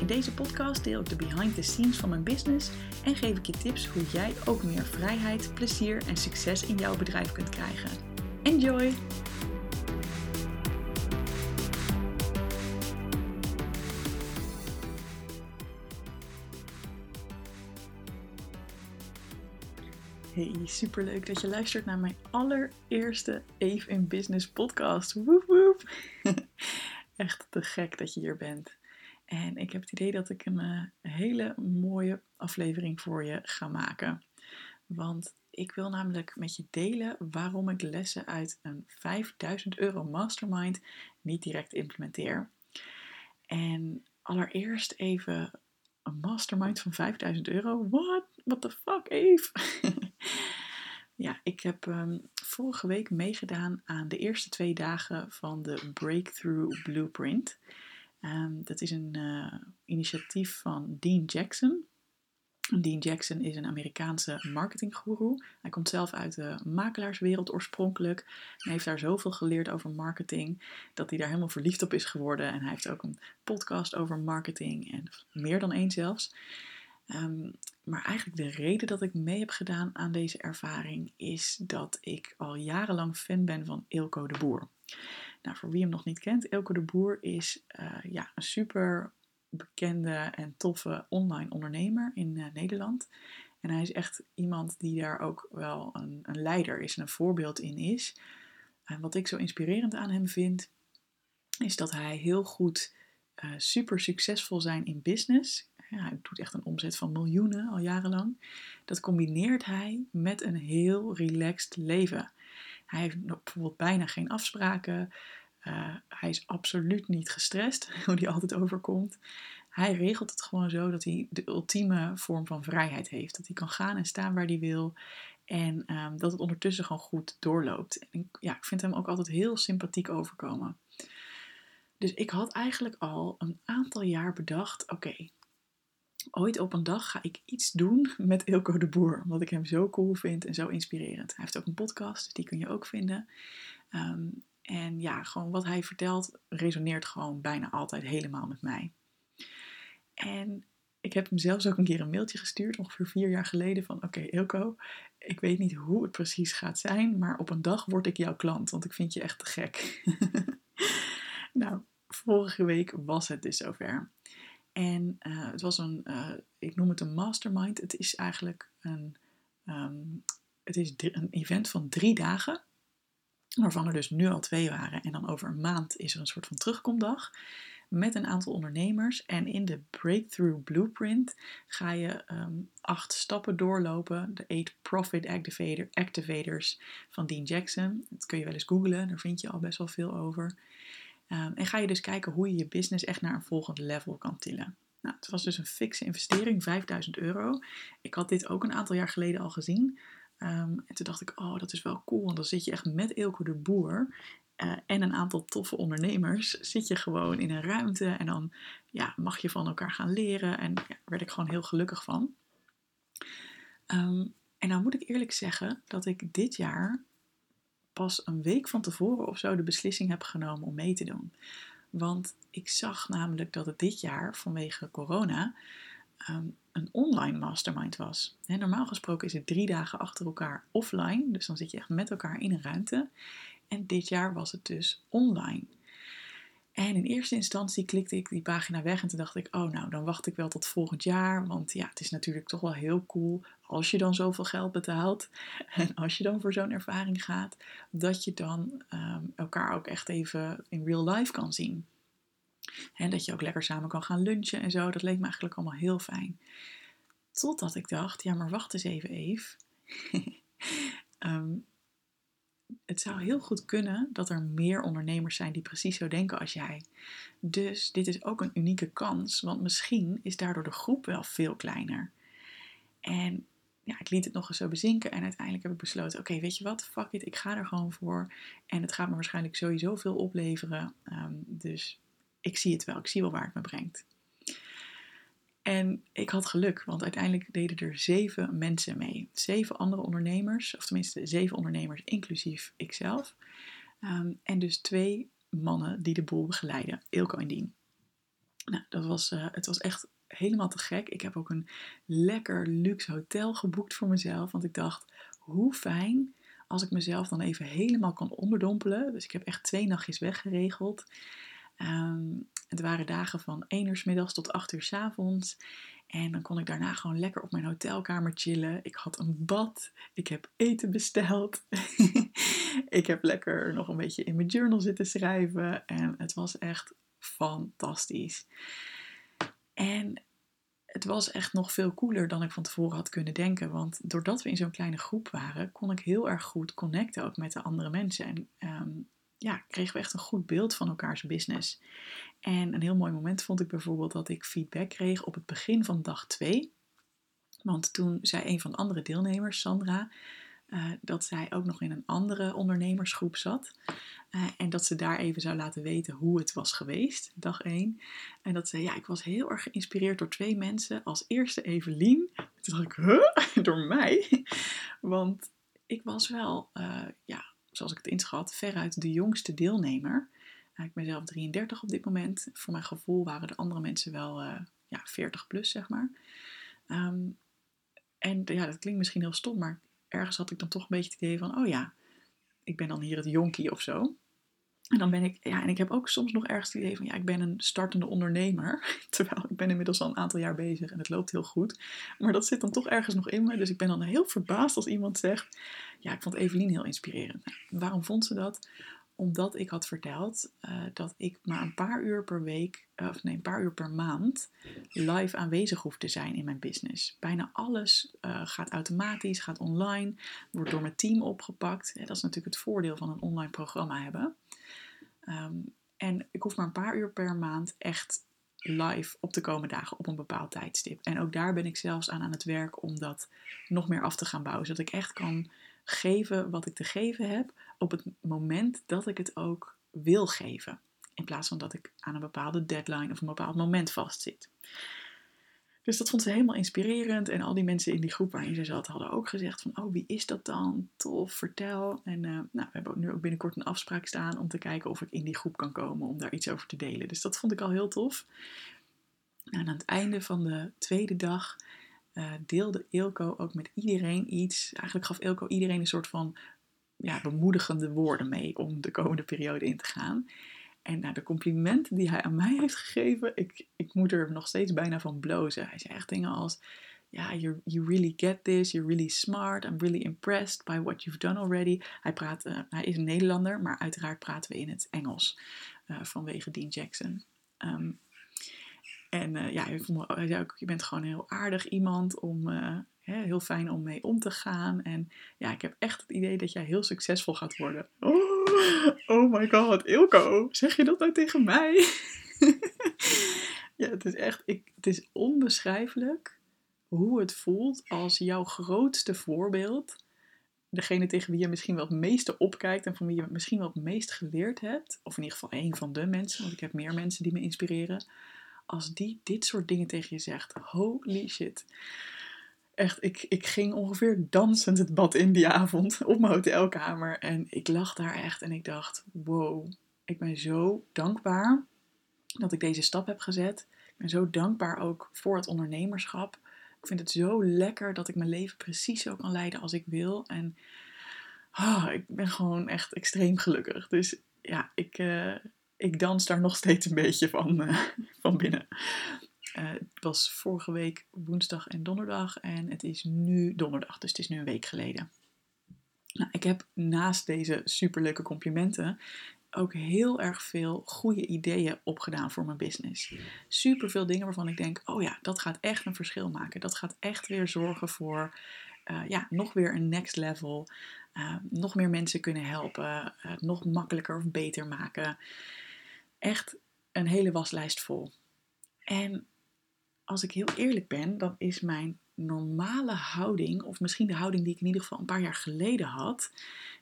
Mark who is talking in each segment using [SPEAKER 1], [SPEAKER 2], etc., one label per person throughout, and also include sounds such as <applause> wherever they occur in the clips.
[SPEAKER 1] In deze podcast deel ik de behind the scenes van mijn business en geef ik je tips hoe jij ook meer vrijheid, plezier en succes in jouw bedrijf kunt krijgen. Enjoy! Hey, superleuk dat je luistert naar mijn allereerste Eve in Business podcast. Woep woep! <laughs> Echt te gek dat je hier bent. En ik heb het idee dat ik een uh, hele mooie aflevering voor je ga maken. Want ik wil namelijk met je delen waarom ik lessen uit een 5000 euro mastermind niet direct implementeer. En allereerst even een mastermind van 5000 euro. What? What the fuck, Eve? <laughs> ja, ik heb um, vorige week meegedaan aan de eerste twee dagen van de Breakthrough Blueprint. Um, dat is een uh, initiatief van Dean Jackson. Dean Jackson is een Amerikaanse marketinggoeroe. Hij komt zelf uit de makelaarswereld oorspronkelijk. En heeft daar zoveel geleerd over marketing dat hij daar helemaal verliefd op is geworden. En hij heeft ook een podcast over marketing en meer dan één zelfs. Um, maar eigenlijk de reden dat ik mee heb gedaan aan deze ervaring is dat ik al jarenlang fan ben van Ilko de Boer. Nou, voor wie hem nog niet kent, Ilko de Boer is uh, ja, een super bekende en toffe online ondernemer in uh, Nederland. En hij is echt iemand die daar ook wel een, een leider is en een voorbeeld in is. En wat ik zo inspirerend aan hem vind, is dat hij heel goed uh, super succesvol zijn in business. Hij doet echt een omzet van miljoenen al jarenlang. Dat combineert hij met een heel relaxed leven. Hij heeft bijvoorbeeld bijna geen afspraken. Uh, hij is absoluut niet gestrest, <laughs> hoe hij altijd overkomt. Hij regelt het gewoon zo dat hij de ultieme vorm van vrijheid heeft. Dat hij kan gaan en staan waar hij wil. En um, dat het ondertussen gewoon goed doorloopt. En ja, ik vind hem ook altijd heel sympathiek overkomen. Dus ik had eigenlijk al een aantal jaar bedacht: oké, ooit op een dag ga ik iets doen met Ilko de Boer. Omdat ik hem zo cool vind en zo inspirerend. Hij heeft ook een podcast, die kun je ook vinden. Um, en ja, gewoon wat hij vertelt resoneert gewoon bijna altijd helemaal met mij. En ik heb hem zelfs ook een keer een mailtje gestuurd, ongeveer vier jaar geleden, van oké Ilko, ik weet niet hoe het precies gaat zijn, maar op een dag word ik jouw klant, want ik vind je echt te gek. <laughs> nou, vorige week was het dus zover. En uh, het was een, uh, ik noem het een mastermind. Het is eigenlijk een, um, het is een event van drie dagen. Waarvan er dus nu al twee waren. En dan over een maand is er een soort van terugkomdag. Met een aantal ondernemers. En in de Breakthrough Blueprint ga je um, acht stappen doorlopen. De Eight Profit Activator, Activators van Dean Jackson. Dat kun je wel eens googlen. Daar vind je al best wel veel over. Um, en ga je dus kijken hoe je je business echt naar een volgend level kan tillen. Nou, het was dus een fikse investering, 5000 euro. Ik had dit ook een aantal jaar geleden al gezien. Um, en toen dacht ik, oh, dat is wel cool, want dan zit je echt met Ilko de Boer uh, en een aantal toffe ondernemers, zit je gewoon in een ruimte en dan ja, mag je van elkaar gaan leren. En ja, daar werd ik gewoon heel gelukkig van. Um, en nou moet ik eerlijk zeggen dat ik dit jaar pas een week van tevoren of zo de beslissing heb genomen om mee te doen. Want ik zag namelijk dat het dit jaar vanwege corona um, een online mastermind was. Normaal gesproken is het drie dagen achter elkaar offline, dus dan zit je echt met elkaar in een ruimte. En dit jaar was het dus online. En in eerste instantie klikte ik die pagina weg en toen dacht ik, oh nou, dan wacht ik wel tot volgend jaar. Want ja, het is natuurlijk toch wel heel cool als je dan zoveel geld betaalt <laughs> en als je dan voor zo'n ervaring gaat, dat je dan um, elkaar ook echt even in real life kan zien. En dat je ook lekker samen kan gaan lunchen en zo. Dat leek me eigenlijk allemaal heel fijn. Totdat ik dacht, ja maar wacht eens even Eve. um, <laughs> het zou heel goed kunnen dat er meer ondernemers zijn die precies zo denken als jij. Dus dit is ook een unieke kans, want misschien is daardoor de groep wel veel kleiner. En ja, ik liet het nog eens zo bezinken en uiteindelijk heb ik besloten, oké, weet je wat, fuck it, ik ga er gewoon voor. En het gaat me waarschijnlijk sowieso veel opleveren. Ehm, dus ik zie het wel, ik zie wel waar het me brengt. En ik had geluk, want uiteindelijk deden er zeven mensen mee. Zeven andere ondernemers, of tenminste zeven ondernemers, inclusief ikzelf. Ehm, en dus twee mannen die de boel begeleiden, Ilko en Dien. Nou, dat was, uh, het was echt helemaal te gek. Ik heb ook een lekker luxe hotel geboekt voor mezelf. Want ik dacht, hoe fijn als ik mezelf dan even helemaal kan onderdompelen. Dus ik heb echt twee nachtjes weggeregeld. Um, het waren dagen van 1 uur s middags tot 8 uur s avonds. En dan kon ik daarna gewoon lekker op mijn hotelkamer chillen. Ik had een bad. Ik heb eten besteld. <laughs> ik heb lekker nog een beetje in mijn journal zitten schrijven. En het was echt fantastisch. En het was echt nog veel cooler dan ik van tevoren had kunnen denken. Want doordat we in zo'n kleine groep waren, kon ik heel erg goed connecten ook met de andere mensen. En ehm, ja, kregen we echt een goed beeld van elkaars business. En een heel mooi moment vond ik bijvoorbeeld dat ik feedback kreeg op het begin van dag 2. Want toen zei een van de andere deelnemers, Sandra, uh, dat zij ook nog in een andere ondernemersgroep zat. Uh, en dat ze daar even zou laten weten hoe het was geweest, dag 1. En dat ze, ja, ik was heel erg geïnspireerd door twee mensen. Als eerste Evelien. Toen dacht ik, huh? <laughs> Door mij? Want ik was wel, uh, ja, zoals ik het inschat, veruit de jongste deelnemer. Ik ben zelf 33 op dit moment. Voor mijn gevoel waren de andere mensen wel ja, 40 plus, zeg maar. Um, en ja, dat klinkt misschien heel stom, maar ergens had ik dan toch een beetje het idee van, oh ja, ik ben dan hier het jonkie of zo. En dan ben ik, ja, en ik heb ook soms nog ergens het idee van, ja, ik ben een startende ondernemer. <laughs> Terwijl ik ben inmiddels al een aantal jaar bezig en het loopt heel goed. Maar dat zit dan toch ergens nog in me. Dus ik ben dan heel verbaasd als iemand zegt, ja, ik vond Evelien heel inspirerend. Nou, waarom vond ze dat? Omdat ik had verteld uh, dat ik maar een paar uur per week, uh, of nee, een paar uur per maand live aanwezig hoef te zijn in mijn business. Bijna alles uh, gaat automatisch, gaat online, wordt door mijn team opgepakt. Dat is natuurlijk het voordeel van een online programma hebben. Um, en ik hoef maar een paar uur per maand echt live op te komen dagen op een bepaald tijdstip. En ook daar ben ik zelfs aan aan het werk om dat nog meer af te gaan bouwen. Zodat ik echt kan geven wat ik te geven heb op het moment dat ik het ook wil geven. In plaats van dat ik aan een bepaalde deadline of een bepaald moment vastzit. Dus dat vond ze helemaal inspirerend. En al die mensen in die groep waarin ze zat hadden ook gezegd van... Oh, wie is dat dan? Tof, vertel. En uh, nou, we hebben nu ook binnenkort een afspraak staan om te kijken of ik in die groep kan komen om daar iets over te delen. Dus dat vond ik al heel tof. En aan het einde van de tweede dag uh, deelde Ilko ook met iedereen iets. Eigenlijk gaf Ilko iedereen een soort van ja, bemoedigende woorden mee om de komende periode in te gaan. En nou, de complimenten die hij aan mij heeft gegeven, ik, ik moet er nog steeds bijna van blozen. Hij zei echt dingen als, ja, you, you really get this, you're really smart, I'm really impressed by what you've done already. Hij, praat, uh, hij is een Nederlander, maar uiteraard praten we in het Engels uh, vanwege Dean Jackson. Um, en uh, ja, hij, zei ook, je bent gewoon een heel aardig iemand om, heel fijn om mee om te gaan. En ja, ik heb echt het idee dat jij heel succesvol gaat worden. Oh, oh my god, Ilko, zeg je dat nou tegen mij? <laughs> ja, het is echt, ik, het is onbeschrijfelijk hoe het voelt als jouw grootste voorbeeld, degene tegen wie je misschien wel het meeste opkijkt en van wie je misschien wel het meest geleerd hebt, of in ieder geval een van de mensen, want ik heb meer mensen die me inspireren, als die dit soort dingen tegen je zegt, holy shit. Echt, ik, ik ging ongeveer dansend het bad in die avond <laughs> op mijn hotelkamer. En ik lag daar echt en ik dacht, wow, ik ben zo dankbaar dat ik deze stap heb gezet. Ik ben zo dankbaar ook voor het ondernemerschap. Ik vind het zo lekker dat ik mijn leven precies zo kan leiden als ik wil. En oh, ik ben gewoon echt extreem gelukkig. Dus ja, ik, uh, ik dans daar nog steeds een beetje van, uh, van binnen. Uh, het was vorige week woensdag en donderdag en het is nu donderdag, dus het is nu een week geleden. Nou, ik heb naast deze superleuke complimenten ook heel erg veel goede ideeën opgedaan voor mijn business. Super veel dingen waarvan ik denk: oh ja, dat gaat echt een verschil maken. Dat gaat echt weer zorgen voor uh, ja, nog weer een next level. Uh, nog meer mensen kunnen helpen. nog makkelijker of beter maken. Echt een hele waslijst vol. En als ik heel eerlijk ben, dan is mijn normale houding, of misschien de houding die ik in ieder geval een paar jaar geleden had,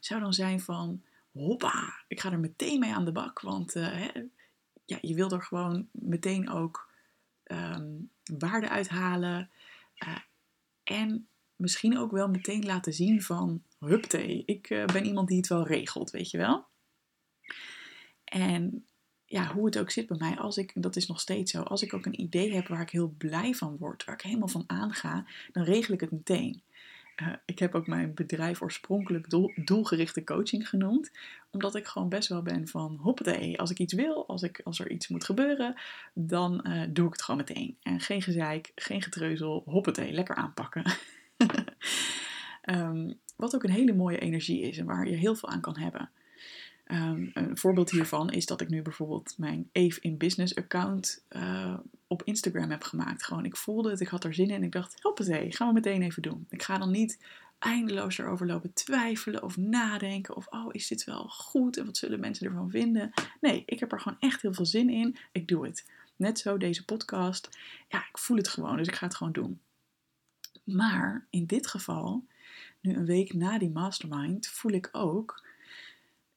[SPEAKER 1] zou dan zijn van hoppa, ik ga er meteen mee aan de bak. Want uh, hè, ja, je wil er gewoon meteen ook um, waarde uithalen. Uh, en misschien ook wel meteen laten zien van hupte, ik uh, ben iemand die het wel regelt, weet je wel. En ja, hoe het ook zit bij mij, als ik, dat is nog steeds zo, als ik ook een idee heb waar ik heel blij van word, waar ik helemaal van aanga, dan regel ik het meteen. Uh, ik heb ook mijn bedrijf oorspronkelijk doel, doelgerichte coaching genoemd. Omdat ik gewoon best wel ben van hoppatee. Als ik iets wil, als, ik, als er iets moet gebeuren, dan uh, doe ik het gewoon meteen. En geen gezeik, geen getreuzel, hoppatee, lekker aanpakken. um, <laughs> wat ook een hele mooie energie is en waar je heel veel aan kan hebben. Um, een voorbeeld hiervan is dat ik nu bijvoorbeeld mijn Eve in Business account uh, op Instagram heb gemaakt. Gewoon, ik voelde het, ik had er zin in en ik dacht, hoppatee, gaan we meteen even doen. Ik ga dan niet eindeloos erover lopen twijfelen of nadenken of, oh, is dit wel goed en wat zullen mensen ervan vinden? Nee, ik heb er gewoon echt heel veel zin in. Ik doe het. Net zo deze podcast. Ja, ik voel het gewoon, dus ik ga het gewoon doen. Maar in dit geval, nu een week na die mastermind, voel ik ook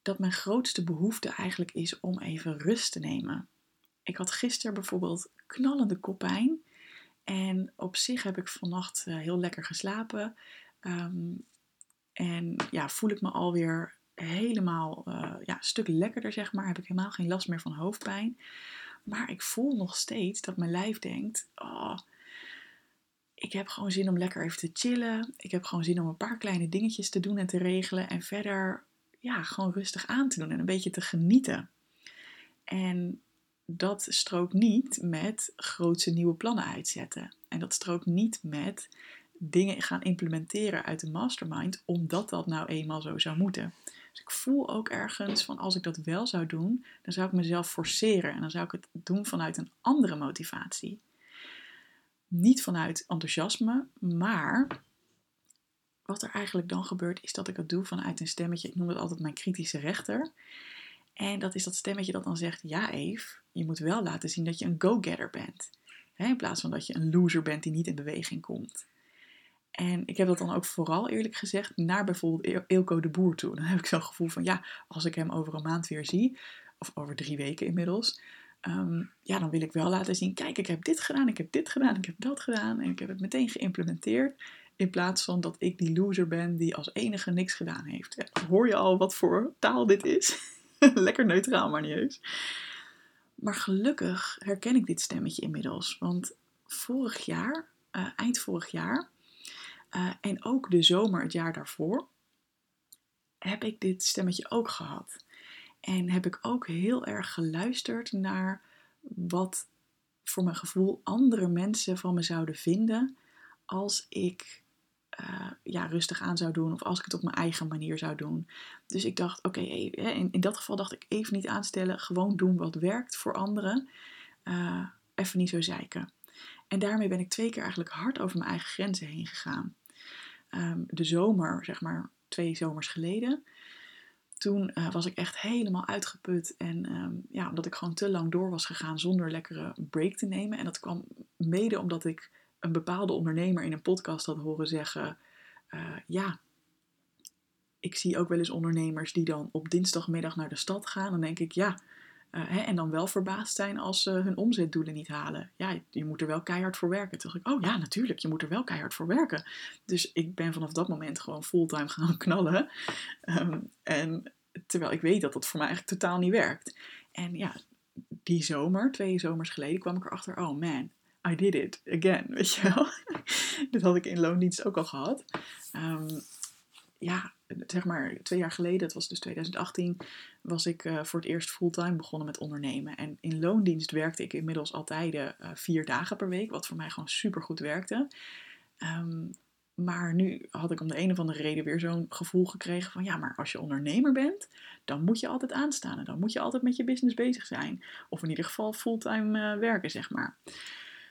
[SPEAKER 1] dat mijn grootste behoefte eigenlijk is om even rust te nemen. Ik had gisteren bijvoorbeeld knallende koppijn. En op zich heb ik vannacht eh, heel lekker geslapen. Um, en ja, voel ik me alweer helemaal uh, ja, een stuk lekkerder, zeg maar. Heb ik helemaal geen last meer van hoofdpijn. Maar ik voel nog steeds dat mijn lijf denkt: oh, ik heb gewoon zin om lekker even te chillen. Ik heb gewoon zin om een paar kleine dingetjes te doen en te regelen. En verder ja, gewoon rustig aan te doen en een beetje te genieten. En dat strookt niet met grootse nieuwe plannen uitzetten. En dat strookt niet met dingen gaan implementeren uit de mastermind, omdat dat nou eenmaal zo zou moeten. Dus ik voel ook ergens van als ik dat wel zou doen, dan zou ik mezelf forceren en dan zou ik het doen vanuit een andere motivatie. Niet vanuit enthousiasme, maar wat er eigenlijk dan gebeurt, is dat ik het doe vanuit een stemmetje. Ik noem het altijd mijn kritische rechter. En dat is dat stemmetje dat dan zegt: Ja, Eve, je moet wel laten zien dat je een go-getter bent. in plaats van dat je een loser bent die niet in beweging komt. En ik heb dat dan ook vooral eerlijk gezegd naar bijvoorbeeld Eelco de Boer toe. Dan heb ik zo'n gevoel van: Ja, als ik hem over een maand weer zie, of over drie weken inmiddels. Ehm, ja, dan wil ik wel laten zien: kijk, ik heb dit gedaan, ik heb dit gedaan, ik heb dat gedaan. En ik heb het meteen geïmplementeerd. In plaats van dat ik die loser ben die als enige niks gedaan heeft. hoor je al wat voor taal dit is? <laughs> Lekker neutraal, maar niet eens. Maar gelukkig herken ik dit stemmetje inmiddels. Want vorig jaar, uh, eind vorig jaar, uh, en ook de zomer het jaar daarvoor, heb ik dit stemmetje ook gehad. En heb ik ook heel erg geluisterd naar wat voor mijn gevoel andere mensen van me zouden vinden als ik uh, ja, rustig aan zou doen of als ik het op mijn eigen manier zou doen. Dus ik dacht, oké, okay, in, in dat geval dacht ik even niet aanstellen, gewoon doen wat werkt voor anderen. Uh, even niet zo zeiken. En daarmee ben ik twee keer eigenlijk hard over mijn eigen grenzen heen gegaan. Um, de zomer, zeg maar twee zomers geleden, toen uh, was ik echt helemaal uitgeput. En um, ja, omdat ik gewoon te lang door was gegaan zonder lekkere break te nemen. En dat kwam mede omdat ik een bepaalde ondernemer in een podcast had horen zeggen: uh, Ja, ik zie ook wel eens ondernemers die dan op dinsdagmiddag naar de stad gaan. Dan denk ik, ja, uh, hè, en dan wel verbaasd zijn als ze hun omzetdoelen niet halen. Ja, je moet er wel keihard voor werken. Toen dacht ik, oh ja, natuurlijk, je moet er wel keihard voor werken. Dus ik ben vanaf dat moment gewoon fulltime <laughs> gaan knallen. Um, en terwijl ik weet dat dat voor mij eigenlijk totaal niet werkt. En ja, die zomer, twee zomers geleden, kwam ik erachter, oh man, I did it again, <laughs> weet je wel. Dit had ik in loondienst ook al gehad. Um, ja, zeg maar twee jaar geleden, dat was dus 2018, was ik uh, voor het eerst fulltime begonnen met ondernemen. En in loondienst werkte ik inmiddels altijd uh, vier dagen per week, wat voor mij gewoon super goed werkte. Um, maar nu had ik om de een of andere reden weer zo'n gevoel gekregen van ja, maar als je ondernemer bent, dan moet je altijd aanstaan. En dan moet je altijd met je business bezig zijn. Of in ieder geval fulltime uh, werken, zeg maar.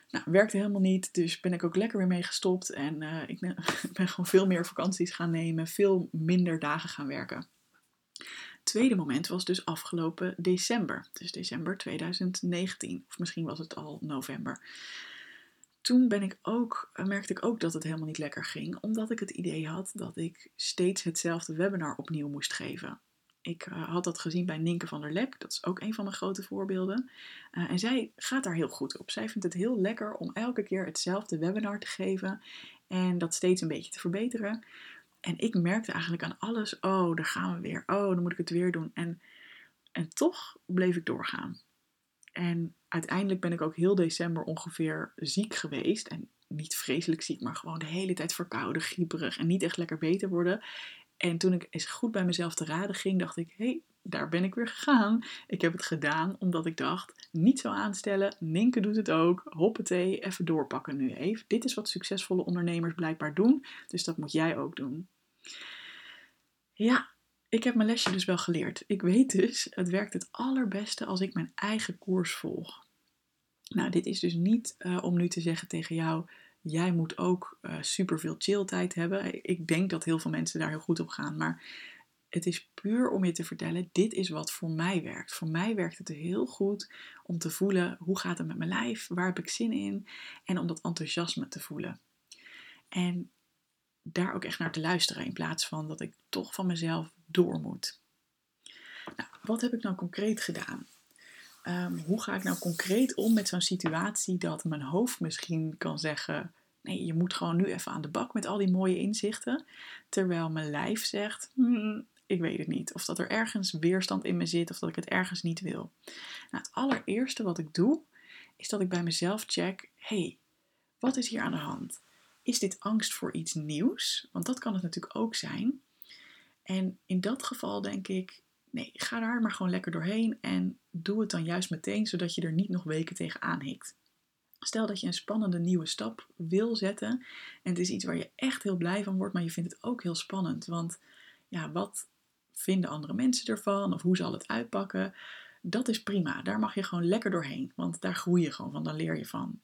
[SPEAKER 1] Nou, werkte helemaal niet, dus ben ik ook lekker weer mee gestopt. En uh, ik <laughs> ben, gewoon veel meer vakanties gaan nemen, veel minder dagen gaan werken. Tweede moment was dus afgelopen december, dus december 2019, of misschien was het al november. toen ben ik ook, merkte ik ook dat het helemaal niet lekker ging, omdat ik het idee had dat ik steeds hetzelfde webinar opnieuw moest geven. Ik eh, had dat gezien bij Ninke van der Lek, dat is ook een van mijn grote voorbeelden. Uh, en zij gaat daar heel goed op. Zij vindt het heel lekker om elke keer hetzelfde webinar te geven en dat steeds een beetje te verbeteren. En ik merkte eigenlijk aan alles, oh, daar gaan we weer, oh, dan moet ik het weer doen. En, en toch bleef ik doorgaan. En uiteindelijk ben ik ook heel december ongeveer ziek geweest. En niet vreselijk ziek, maar gewoon de hele tijd verkouden, grieperig en niet echt lekker beter worden. En toen ik eens goed bij mezelf te raden ging, dacht ik: hé, hey, daar ben ik weer gegaan. Ik heb het gedaan omdat ik dacht: niet zo aanstellen. Ninke doet het ook. Hoppatee, even doorpakken nu even. Dit is wat succesvolle ondernemers blijkbaar doen, dus dat moet jij ook doen. Ja, ik heb mijn lesje dus wel geleerd. Ik weet dus, het werkt het allerbeste als ik mijn eigen koers volg. Nou, dit is dus niet uh, om nu te zeggen tegen jou, jij moet ook uh, superveel chilltijd hebben. Ik denk dat heel veel mensen daar heel goed op gaan, maar het is puur om je te vertellen, dit is wat voor mij werkt. Voor mij werkt het heel goed om te voelen, hoe gaat het met mijn lijf? Waar heb ik zin in? En om dat enthousiasme te voelen. En daar ook echt naar te luisteren in plaats van dat ik toch van mezelf door moet. Nou, wat heb ik nou concreet gedaan? Ehm, hoe ga ik nou concreet om met zo'n situatie dat mijn hoofd misschien kan zeggen: nee, je moet gewoon nu even aan de bak met al die mooie inzichten, terwijl mijn lijf zegt: hmm, ik weet het niet. Of dat er ergens weerstand in me zit of dat ik het ergens niet wil. Nou, het allereerste wat ik doe, is dat ik bij mezelf check: hey, wat is hier aan de hand? Is dit angst voor iets nieuws? Want dat kan het natuurlijk ook zijn. En in dat geval denk ik, nee, ga daar maar gewoon lekker doorheen en doe het dan juist meteen, zodat je er niet nog weken tegenaan hikt. Stel dat je een spannende nieuwe stap wil zetten en het is iets waar je echt heel blij van wordt, maar je vindt het ook heel spannend. Want ja, wat vinden andere mensen ervan of hoe zal het uitpakken? Dat is prima, daar mag je gewoon lekker doorheen, want daar groei je gewoon van, dan leer je van.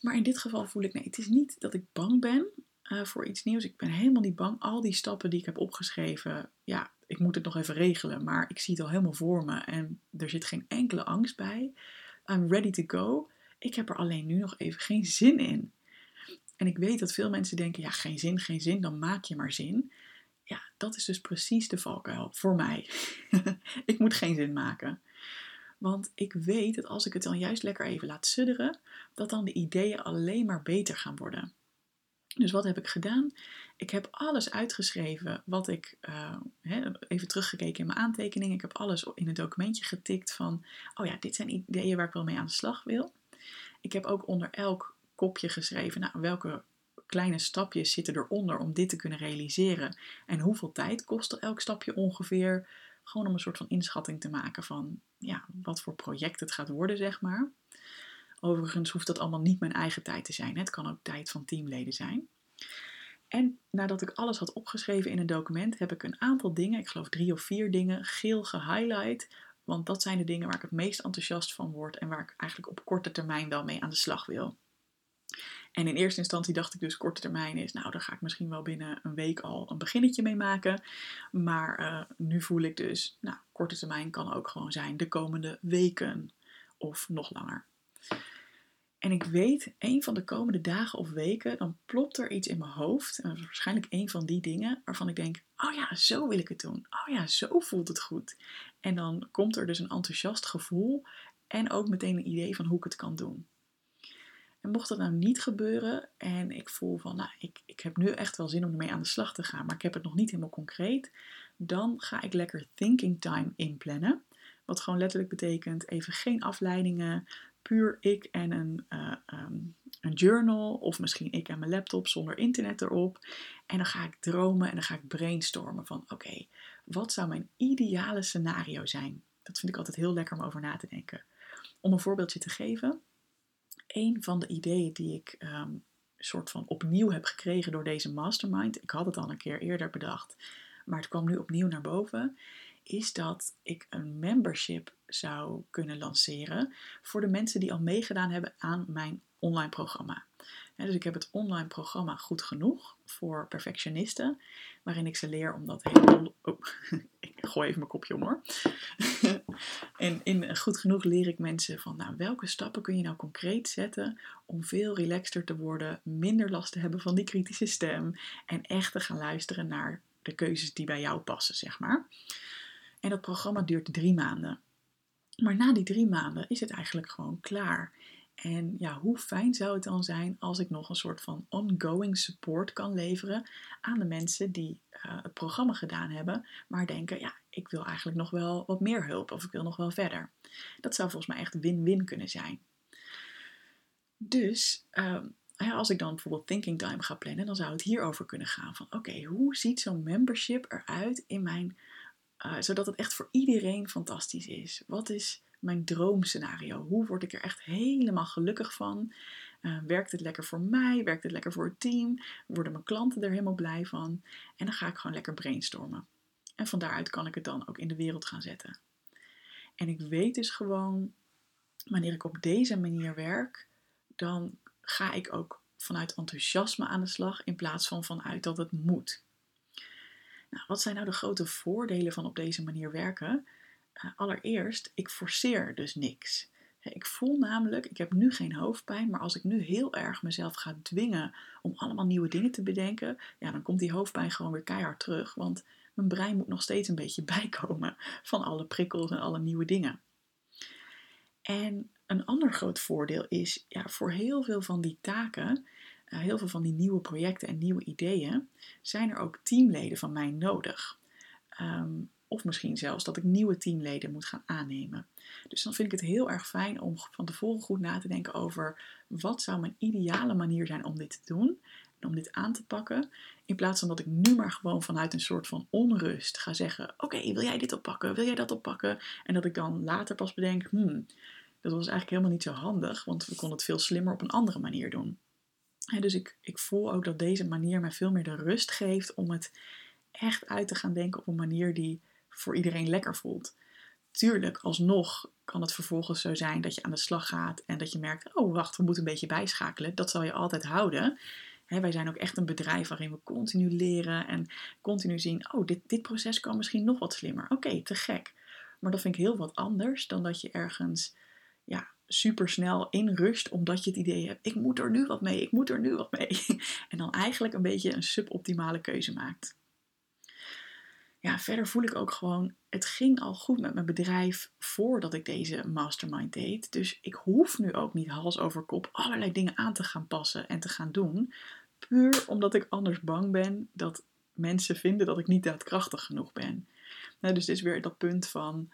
[SPEAKER 1] Maar in dit geval voel ik, nee, het is niet dat ik bang ben uh, voor iets nieuws. Ik ben helemaal niet bang. Al die stappen die ik heb opgeschreven, ja, ik moet het nog even regelen, maar ik zie het al helemaal voor me en er zit geen enkele angst bij. I'm ready to go. Ik heb er alleen nu nog even geen zin in. En ik weet dat veel mensen denken, ja, geen zin, geen zin, dan maak je maar zin. Ja, dat is dus precies de valkuil voor mij. <laughs> ik moet geen zin maken. Want ik weet dat als ik het dan juist lekker even laat sudderen, dat dan de ideeën alleen maar beter gaan worden. Dus wat heb ik gedaan? Ik heb alles uitgeschreven wat ik, uh, even teruggekeken in mijn aantekeningen. Ik heb alles in een documentje getikt van, oh ja, dit zijn ideeën waar ik wel mee aan de slag wil. Ik heb ook onder elk kopje geschreven, nou, welke kleine stapjes zitten eronder om dit te kunnen realiseren. En hoeveel tijd kost elk stapje ongeveer? Gewoon om een soort van inschatting te maken van ja, wat voor project het gaat worden, zeg maar. Overigens hoeft dat allemaal niet mijn eigen tijd te zijn. Het kan ook tijd van teamleden zijn. En nadat ik alles had opgeschreven in een document, heb ik een aantal dingen, ik geloof drie of vier dingen, geel gehighlight. Want dat zijn de dingen waar ik het meest enthousiast van word en waar ik eigenlijk op korte termijn wel mee aan de slag wil. En in eerste instantie dacht ik dus korte termijn is, nou daar ga ik misschien wel binnen een week al een beginnetje mee maken. Maar uh, nu voel ik dus, nou korte termijn kan ook gewoon zijn de komende weken of nog langer. En ik weet, een van de komende dagen of weken, dan plopt er iets in mijn hoofd. En is waarschijnlijk een van die dingen waarvan ik denk: oh ja, zo wil ik het doen. Oh ja, zo voelt het goed. En dan komt er dus een enthousiast gevoel en ook meteen een idee van hoe ik het kan doen. En mocht dat nou niet gebeuren en ik voel van, nou, ik, ik heb nu echt wel zin om ermee aan de slag te gaan, maar ik heb het nog niet helemaal concreet, dan ga ik lekker thinking time inplannen. Wat gewoon letterlijk betekent even geen afleidingen, puur ik en een, uh, um, een journal of misschien ik en mijn laptop zonder internet erop. En dan ga ik dromen en dan ga ik brainstormen van oké, wat zou mijn ideale scenario zijn? Dat vind ik altijd heel lekker om over na te denken. Om een voorbeeldje te geven, een van de ideeën die ik um, soort van opnieuw heb gekregen door deze mastermind, ik had het al een keer eerder bedacht, maar het kwam nu opnieuw naar boven, is dat ik een membership zou kunnen lanceren voor de mensen die al meegedaan hebben aan mijn online programma. dus ik heb het online programma Goed Genoeg voor perfectionisten, waarin ik ze leer om dat. Oh, <laughs> ik gooi even mijn kopje om hoor. <laughs> en in Goed Genoeg leer ik mensen van nou, welke stappen kun je nou concreet zetten om veel relaxter te worden, minder last te hebben van die kritische stem en echt te gaan luisteren naar de keuzes die bij jou passen, zeg maar. En dat programma duurt drie maanden. Maar na die drie maanden is het eigenlijk gewoon klaar. En ja, hoe fijn zou het dan zijn als ik nog een soort van ongoing support kan leveren aan de mensen die uh, het programma gedaan hebben, maar denken, ja, ik wil eigenlijk nog wel wat meer hulp of ik wil nog wel verder. Dat zou volgens mij echt win-win kunnen zijn. Dus uh, als ik dan bijvoorbeeld thinking time ga plannen, dan zou het hierover kunnen gaan van, oké, hoe ziet zo'n membership eruit in mijn, uh, zodat het echt voor iedereen fantastisch is? Wat is mijn droomscenario. Hoe word ik er echt helemaal gelukkig van? Uh, werkt het lekker voor mij? Werkt het lekker voor het team? Worden mijn klanten er helemaal blij van? En dan ga ik gewoon lekker brainstormen. En van daaruit kan ik het dan ook in de wereld gaan zetten. En ik weet dus gewoon, wanneer ik op deze manier werk, dan ga ik ook vanuit enthousiasme aan de slag in plaats van vanuit dat het moet. Nou, wat zijn nou de grote voordelen van op deze manier werken? Eh, allereerst, ik forceer dus niks. Ik voel namelijk, ik heb nu geen hoofdpijn, maar als ik nu heel erg mezelf ga dwingen om allemaal nieuwe dingen te bedenken, ja, dan komt die hoofdpijn gewoon weer keihard terug. Want mijn brein moet nog steeds een beetje <laughs> bijkomen van alle prikkels en alle nieuwe dingen. En een ander groot voordeel is, ja, voor heel veel van die taken, heel veel van die nieuwe projecten en nieuwe ideeën, zijn er ook teamleden van mij nodig. Um, of misschien zelfs dat ik nieuwe teamleden moet gaan aannemen. Dus dan vind ik het heel erg fijn om van tevoren goed na te denken over wat zou mijn ideale manier zijn om dit te doen. En om dit aan te pakken. In plaats van dat ik nu maar gewoon vanuit een soort van onrust ga zeggen: Oké, wil jij dit oppakken? Wil jij dat oppakken? En dat ik dan later pas bedenk: Hmm, dat was eigenlijk helemaal niet zo handig, want we konden het veel slimmer op een andere manier doen. Dus ik, ik voel ook dat deze manier mij veel meer de rust geeft om het echt uit te gaan denken op een manier die voor iedereen lekker voelt. Tuurlijk, alsnog kan het vervolgens zo zijn dat je aan de slag gaat en dat je merkt: oh wacht, we moeten een beetje bijschakelen. Dat zal je altijd houden. wij zijn ook echt een bedrijf waarin we continu leren en continu zien: oh, dit, dit proces kan misschien nog wat slimmer. Oké, te gek. Maar dat vind ik heel wat anders dan dat je ergens ja, super snel in rust, omdat je het idee hebt: ik moet er nu wat mee, ik moet er nu wat mee. <laughs> En dan eigenlijk een beetje een suboptimale keuze maakt ja, verder voel ik ook gewoon, het ging al goed met mijn bedrijf voordat ik deze mastermind deed. Dus ik hoef nu ook niet hals over kop allerlei dingen aan te gaan passen en te gaan doen. Puur omdat ik anders bang ben dat mensen vinden dat ik niet daadkrachtig genoeg ben. Nou, dus dit is weer dat punt van,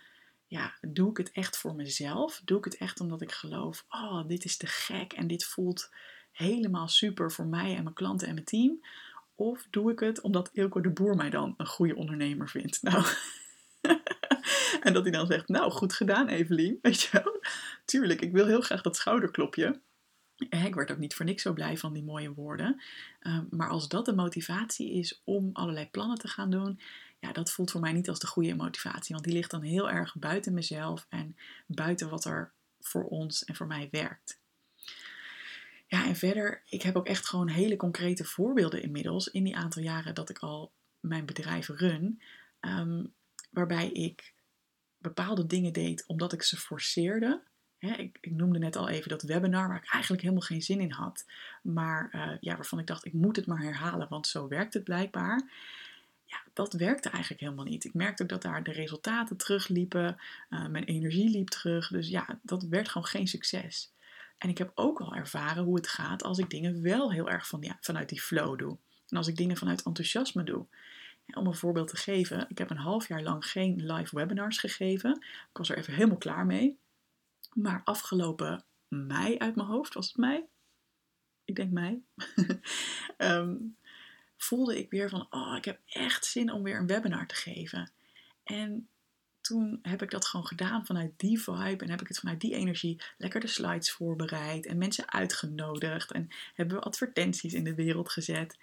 [SPEAKER 1] ja, doe ik het echt voor mezelf? Doe ik het echt omdat ik geloof, oh, dit is te gek en dit voelt helemaal super voor mij en mijn klanten en mijn team? Of doe ik het omdat Ilko de Boer mij dan een goede ondernemer vindt? Nou, <laughs> en dat hij dan zegt, nou, goed gedaan Evelien, <laughs> weet je wel. Tuurlijk, ik wil heel graag dat schouderklopje. Ik werd ook niet voor niks zo blij van die mooie woorden. Ehm, maar als dat de motivatie is om allerlei plannen te gaan doen, ja, dat voelt voor mij niet als de goede motivatie. Want die ligt dan heel erg buiten mezelf en buiten wat er voor ons en voor mij werkt. Ja, en verder, ik heb ook echt gewoon hele concrete voorbeelden inmiddels in die aantal jaren dat ik al mijn bedrijf run, ehm, waarbij ik bepaalde dingen deed omdat ik ze forceerde. ik, ik, noemde net al even dat webinar waar ik eigenlijk helemaal geen zin in had, maar uh, ja, waarvan ik dacht ik moet het maar herhalen, want zo werkt het blijkbaar. Ja, dat werkte eigenlijk helemaal niet. Ik merkte ook dat daar de resultaten terugliepen, uh, mijn energie liep terug, dus ja, dat werd gewoon geen succes. En ik heb ook al ervaren hoe het gaat als ik dingen wel heel erg van, ja, vanuit die flow doe. En als ik dingen vanuit enthousiasme doe. om een voorbeeld te geven, ik heb een half jaar lang geen live webinars gegeven. Ik was er even helemaal klaar mee. Maar afgelopen mei uit mijn hoofd, was het mei? Ik denk mei. <laughs> Ehm, voelde ik weer van, oh, ik heb echt zin om weer een webinar te geven. En toen heb ik dat gewoon gedaan vanuit die vibe en heb ik het vanuit die energie lekker de slides voorbereid en mensen uitgenodigd en hebben we advertenties in de wereld gezet.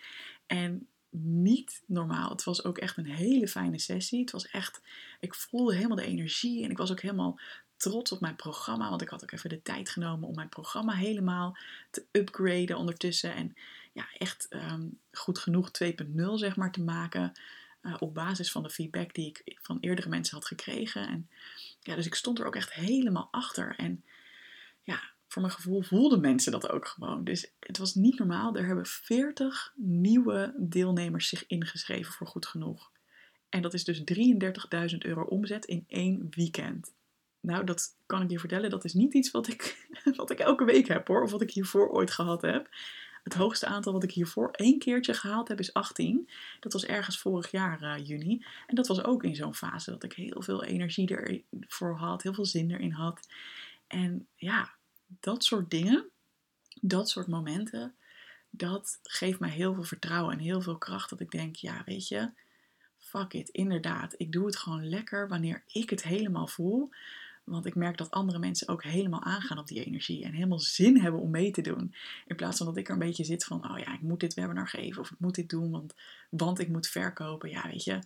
[SPEAKER 1] En niet normaal. Het was ook echt een hele fijne sessie. Het was echt, ik voelde helemaal de energie en ik was ook helemaal trots op mijn programma, want ik had ook even de tijd genomen om mijn programma helemaal te upgraden ondertussen. En ja, echt ehm, goed genoeg 2.0 zeg maar te maken. Uh, op basis van de feedback die ik van eerdere mensen had gekregen. En ja, dus ik stond er ook echt helemaal achter. En ja, voor mijn gevoel voelden mensen dat ook gewoon. Dus het was niet normaal. Er hebben 40 nieuwe deelnemers zich ingeschreven voor goed genoeg. En dat is dus 33.000 euro omzet in één weekend. Nou, dat kan ik je vertellen, dat is niet iets wat ik, <laughs> wat ik elke week heb hoor, of wat ik hiervoor ooit gehad heb. Het hoogste aantal wat ik hiervoor één keertje gehaald heb is 18. Dat was ergens vorig jaar uh, juni. En dat was ook in zo'n fase dat ik heel veel energie ervoor had, heel veel zin erin had. En ja, dat soort dingen, dat soort momenten, dat geeft mij heel veel vertrouwen en heel veel kracht. Dat ik denk, ja, weet je, fuck it, inderdaad. Ik doe het gewoon lekker wanneer ik het helemaal voel. Want ik merk dat andere mensen ook helemaal aangaan op die energie en helemaal zin hebben om mee te doen. In plaats van dat ik er een beetje zit van, oh ja, ik moet dit webinar geven of ik moet dit doen, want, want ik moet verkopen. Ja, weet je,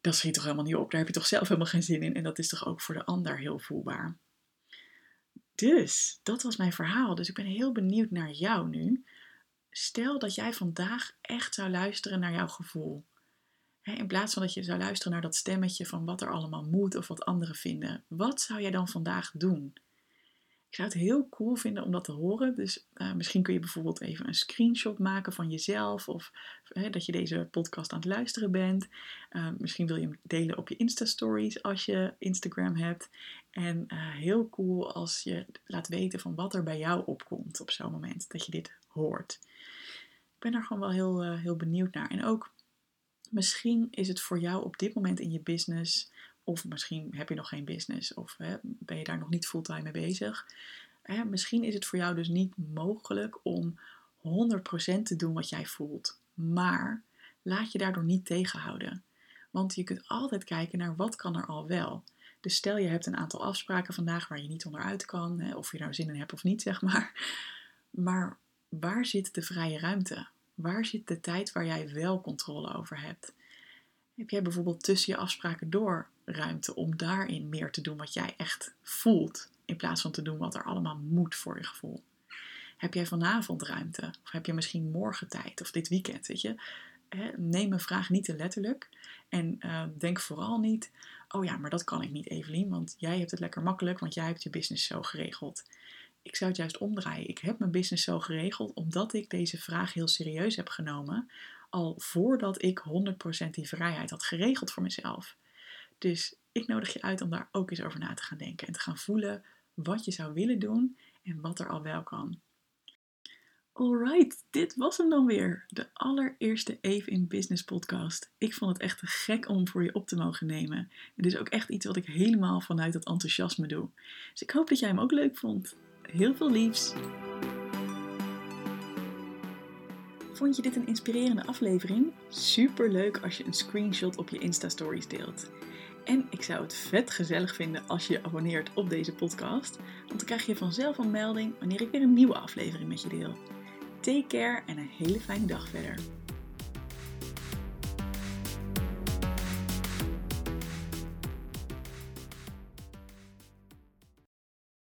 [SPEAKER 1] dat schiet toch helemaal niet op. Daar heb je toch zelf helemaal geen zin in en dat is toch ook voor de ander heel voelbaar. Dus, dat was mijn verhaal. Dus ik ben heel benieuwd naar jou nu. Stel dat jij vandaag echt zou luisteren naar jouw gevoel. In plaats van dat je zou luisteren naar dat stemmetje van wat er allemaal moet of wat anderen vinden. Wat zou jij dan vandaag doen? Ik zou het heel cool vinden om dat te horen. Dus uh, misschien kun je bijvoorbeeld even een screenshot maken van jezelf. Of dat je deze podcast aan het luisteren bent. Uh, misschien wil je hem delen op je Insta-stories als je Instagram hebt. En uh, heel cool als je laat weten van wat er bij jou opkomt op zo'n moment dat je dit hoort. Ik ben daar gewoon wel heel, heel benieuwd naar. En ook Misschien is het voor jou op dit moment in je business, of misschien heb je nog geen business, of hè, ben je daar nog niet fulltime mee bezig. Hè, misschien is het voor jou dus niet mogelijk om 100% te doen wat jij voelt. Maar laat je daardoor niet tegenhouden. Want je kunt altijd kijken naar wat kan er al wel. Dus stel je hebt een aantal afspraken vandaag waar je niet onderuit kan, hè, of je nou zin in hebt of niet, zeg maar. Maar waar zit de vrije ruimte? Waar zit de tijd waar jij wel controle over hebt? Heb jij bijvoorbeeld tussen je afspraken door ruimte om daarin meer te doen wat jij echt voelt, in plaats van te doen wat er allemaal moet voor je gevoel? Heb jij vanavond ruimte? Of heb je misschien morgen tijd of dit weekend? Weet je? Neem mijn vraag niet te letterlijk. En uh, denk vooral niet, oh ja, maar dat kan ik niet, Evelien, want jij hebt het lekker makkelijk, want jij hebt je business zo geregeld ik zou het juist omdraaien. Ik heb mijn business zo geregeld omdat ik deze vraag heel serieus heb genomen. Al voordat ik 100% die vrijheid had geregeld voor mezelf. Dus ik nodig je uit om daar ook eens over na te gaan denken. En te gaan voelen wat je zou willen doen en wat er al wel kan. Alright, dit was hem dan weer. De allereerste Even in Business podcast. Ik vond het echt gek om voor je op te mogen nemen. Het is ook echt iets wat ik helemaal vanuit dat enthousiasme doe. Dus ik hoop dat jij hem ook leuk vond. Heel veel liefs! Vond je dit een inspirerende aflevering? Super leuk als je een screenshot op je Insta-stories deelt. En ik zou het vet gezellig vinden als je je abonneert op deze podcast, want dan krijg je vanzelf een melding wanneer ik weer een nieuwe aflevering met je deel. Take care en een hele fijne dag verder.